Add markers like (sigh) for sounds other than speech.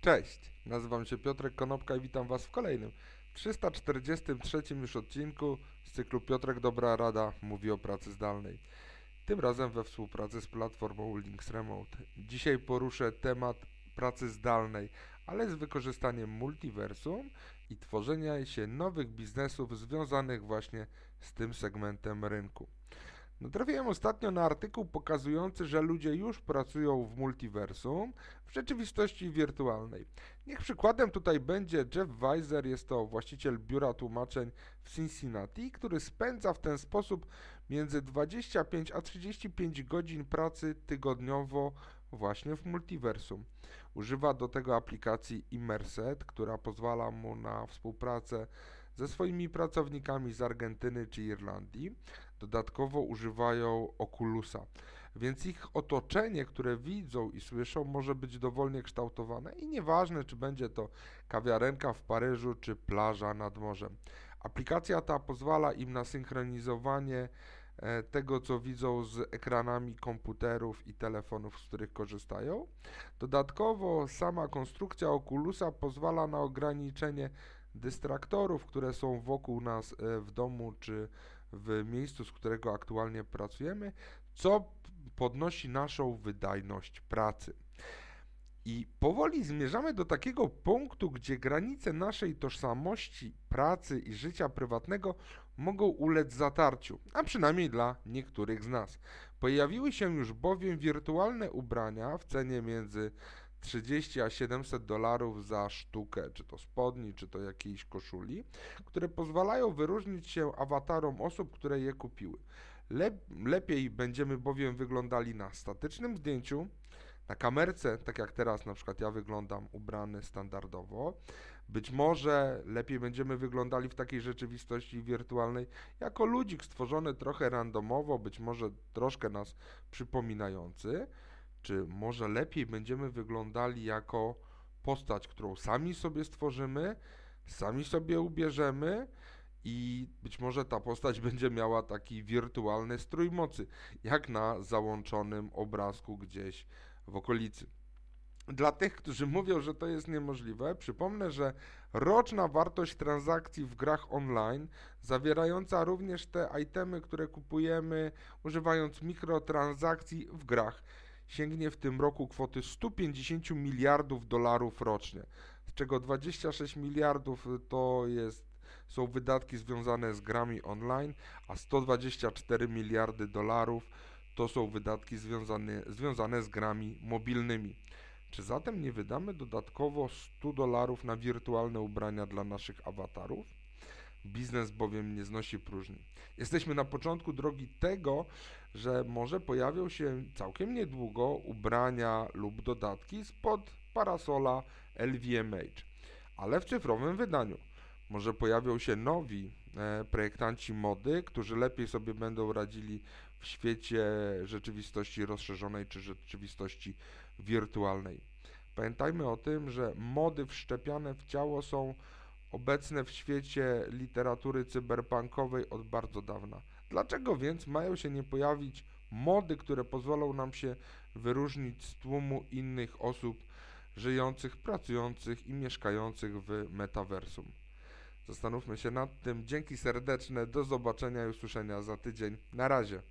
Cześć, nazywam się Piotrek Konopka i witam Was w kolejnym 343 już odcinku z cyklu Piotrek Dobra Rada mówi o pracy zdalnej. Tym razem we współpracy z platformą Links Remote. Dzisiaj poruszę temat pracy zdalnej, ale z wykorzystaniem multiversum i tworzenia się nowych biznesów związanych właśnie z tym segmentem rynku. Natrafiłem ostatnio na artykuł pokazujący, że ludzie już pracują w multiversum w rzeczywistości wirtualnej. Niech przykładem tutaj będzie Jeff Weiser, jest to właściciel biura tłumaczeń w Cincinnati, który spędza w ten sposób między 25 a 35 godzin pracy tygodniowo właśnie w multiversum. Używa do tego aplikacji Immerset, która pozwala mu na współpracę ze swoimi pracownikami z Argentyny czy Irlandii. Dodatkowo używają Oculusa, więc ich otoczenie, które widzą i słyszą, może być dowolnie kształtowane i nieważne, czy będzie to kawiarenka w Paryżu, czy plaża nad morzem. Aplikacja ta pozwala im na synchronizowanie e, tego, co widzą z ekranami komputerów i telefonów, z których korzystają. Dodatkowo sama konstrukcja Oculusa pozwala na ograniczenie dystraktorów, które są wokół nas e, w domu czy w miejscu, z którego aktualnie pracujemy, co podnosi naszą wydajność pracy. I powoli zmierzamy do takiego punktu, gdzie granice naszej tożsamości, pracy i życia prywatnego mogą ulec zatarciu, a przynajmniej dla niektórych z nas. Pojawiły się już bowiem wirtualne ubrania w cenie między 30 a 700 dolarów za sztukę, czy to spodni, czy to jakiejś koszuli, które pozwalają wyróżnić się awatarom osób, które je kupiły. lepiej będziemy bowiem wyglądali na statycznym zdjęciu, na kamerce, tak jak teraz na przykład ja wyglądam ubrany standardowo. Być może lepiej będziemy wyglądali w takiej rzeczywistości wirtualnej jako ludzik stworzony trochę randomowo, być może troszkę nas przypominający. Czy może lepiej będziemy wyglądali jako postać, którą sami sobie stworzymy, sami sobie ubierzemy i być może ta postać (laughs) będzie miała taki wirtualny strój mocy, jak na załączonym obrazku gdzieś w okolicy. Dla tych, którzy mówią, że to jest niemożliwe, przypomnę, że roczna wartość transakcji w grach online, zawierająca również te itemy, które kupujemy używając mikrotransakcji w grach, sięgnie w tym roku kwoty 150 miliardów dolarów rocznie, z czego 26 miliardów to jest są wydatki związane z grami online, a 124 miliardy dolarów to są wydatki związane, związane z grami mobilnymi. Czy zatem nie wydamy dodatkowo 100 dolarów na wirtualne ubrania dla naszych awatarów? Biznes bowiem nie znosi próżni. Jesteśmy na początku drogi tego, że może pojawią się całkiem niedługo ubrania lub dodatki spod parasola LVMH, ale w cyfrowym wydaniu. Może pojawią się nowi e, projektanci mody, którzy lepiej sobie będą radzili w świecie rzeczywistości rozszerzonej czy rzeczywistości wirtualnej. Pamiętajmy o tym, że mody wszczepiane w ciało są obecne w świecie literatury cyberpunkowej od bardzo dawna. Dlaczego więc mają się nie pojawić mody, które pozwolą nam się wyróżnić z tłumu innych osób żyjących, pracujących i mieszkających w metaversum? Zastanówmy się nad tym. Dzięki serdeczne, do zobaczenia i usłyszenia za tydzień. Na razie.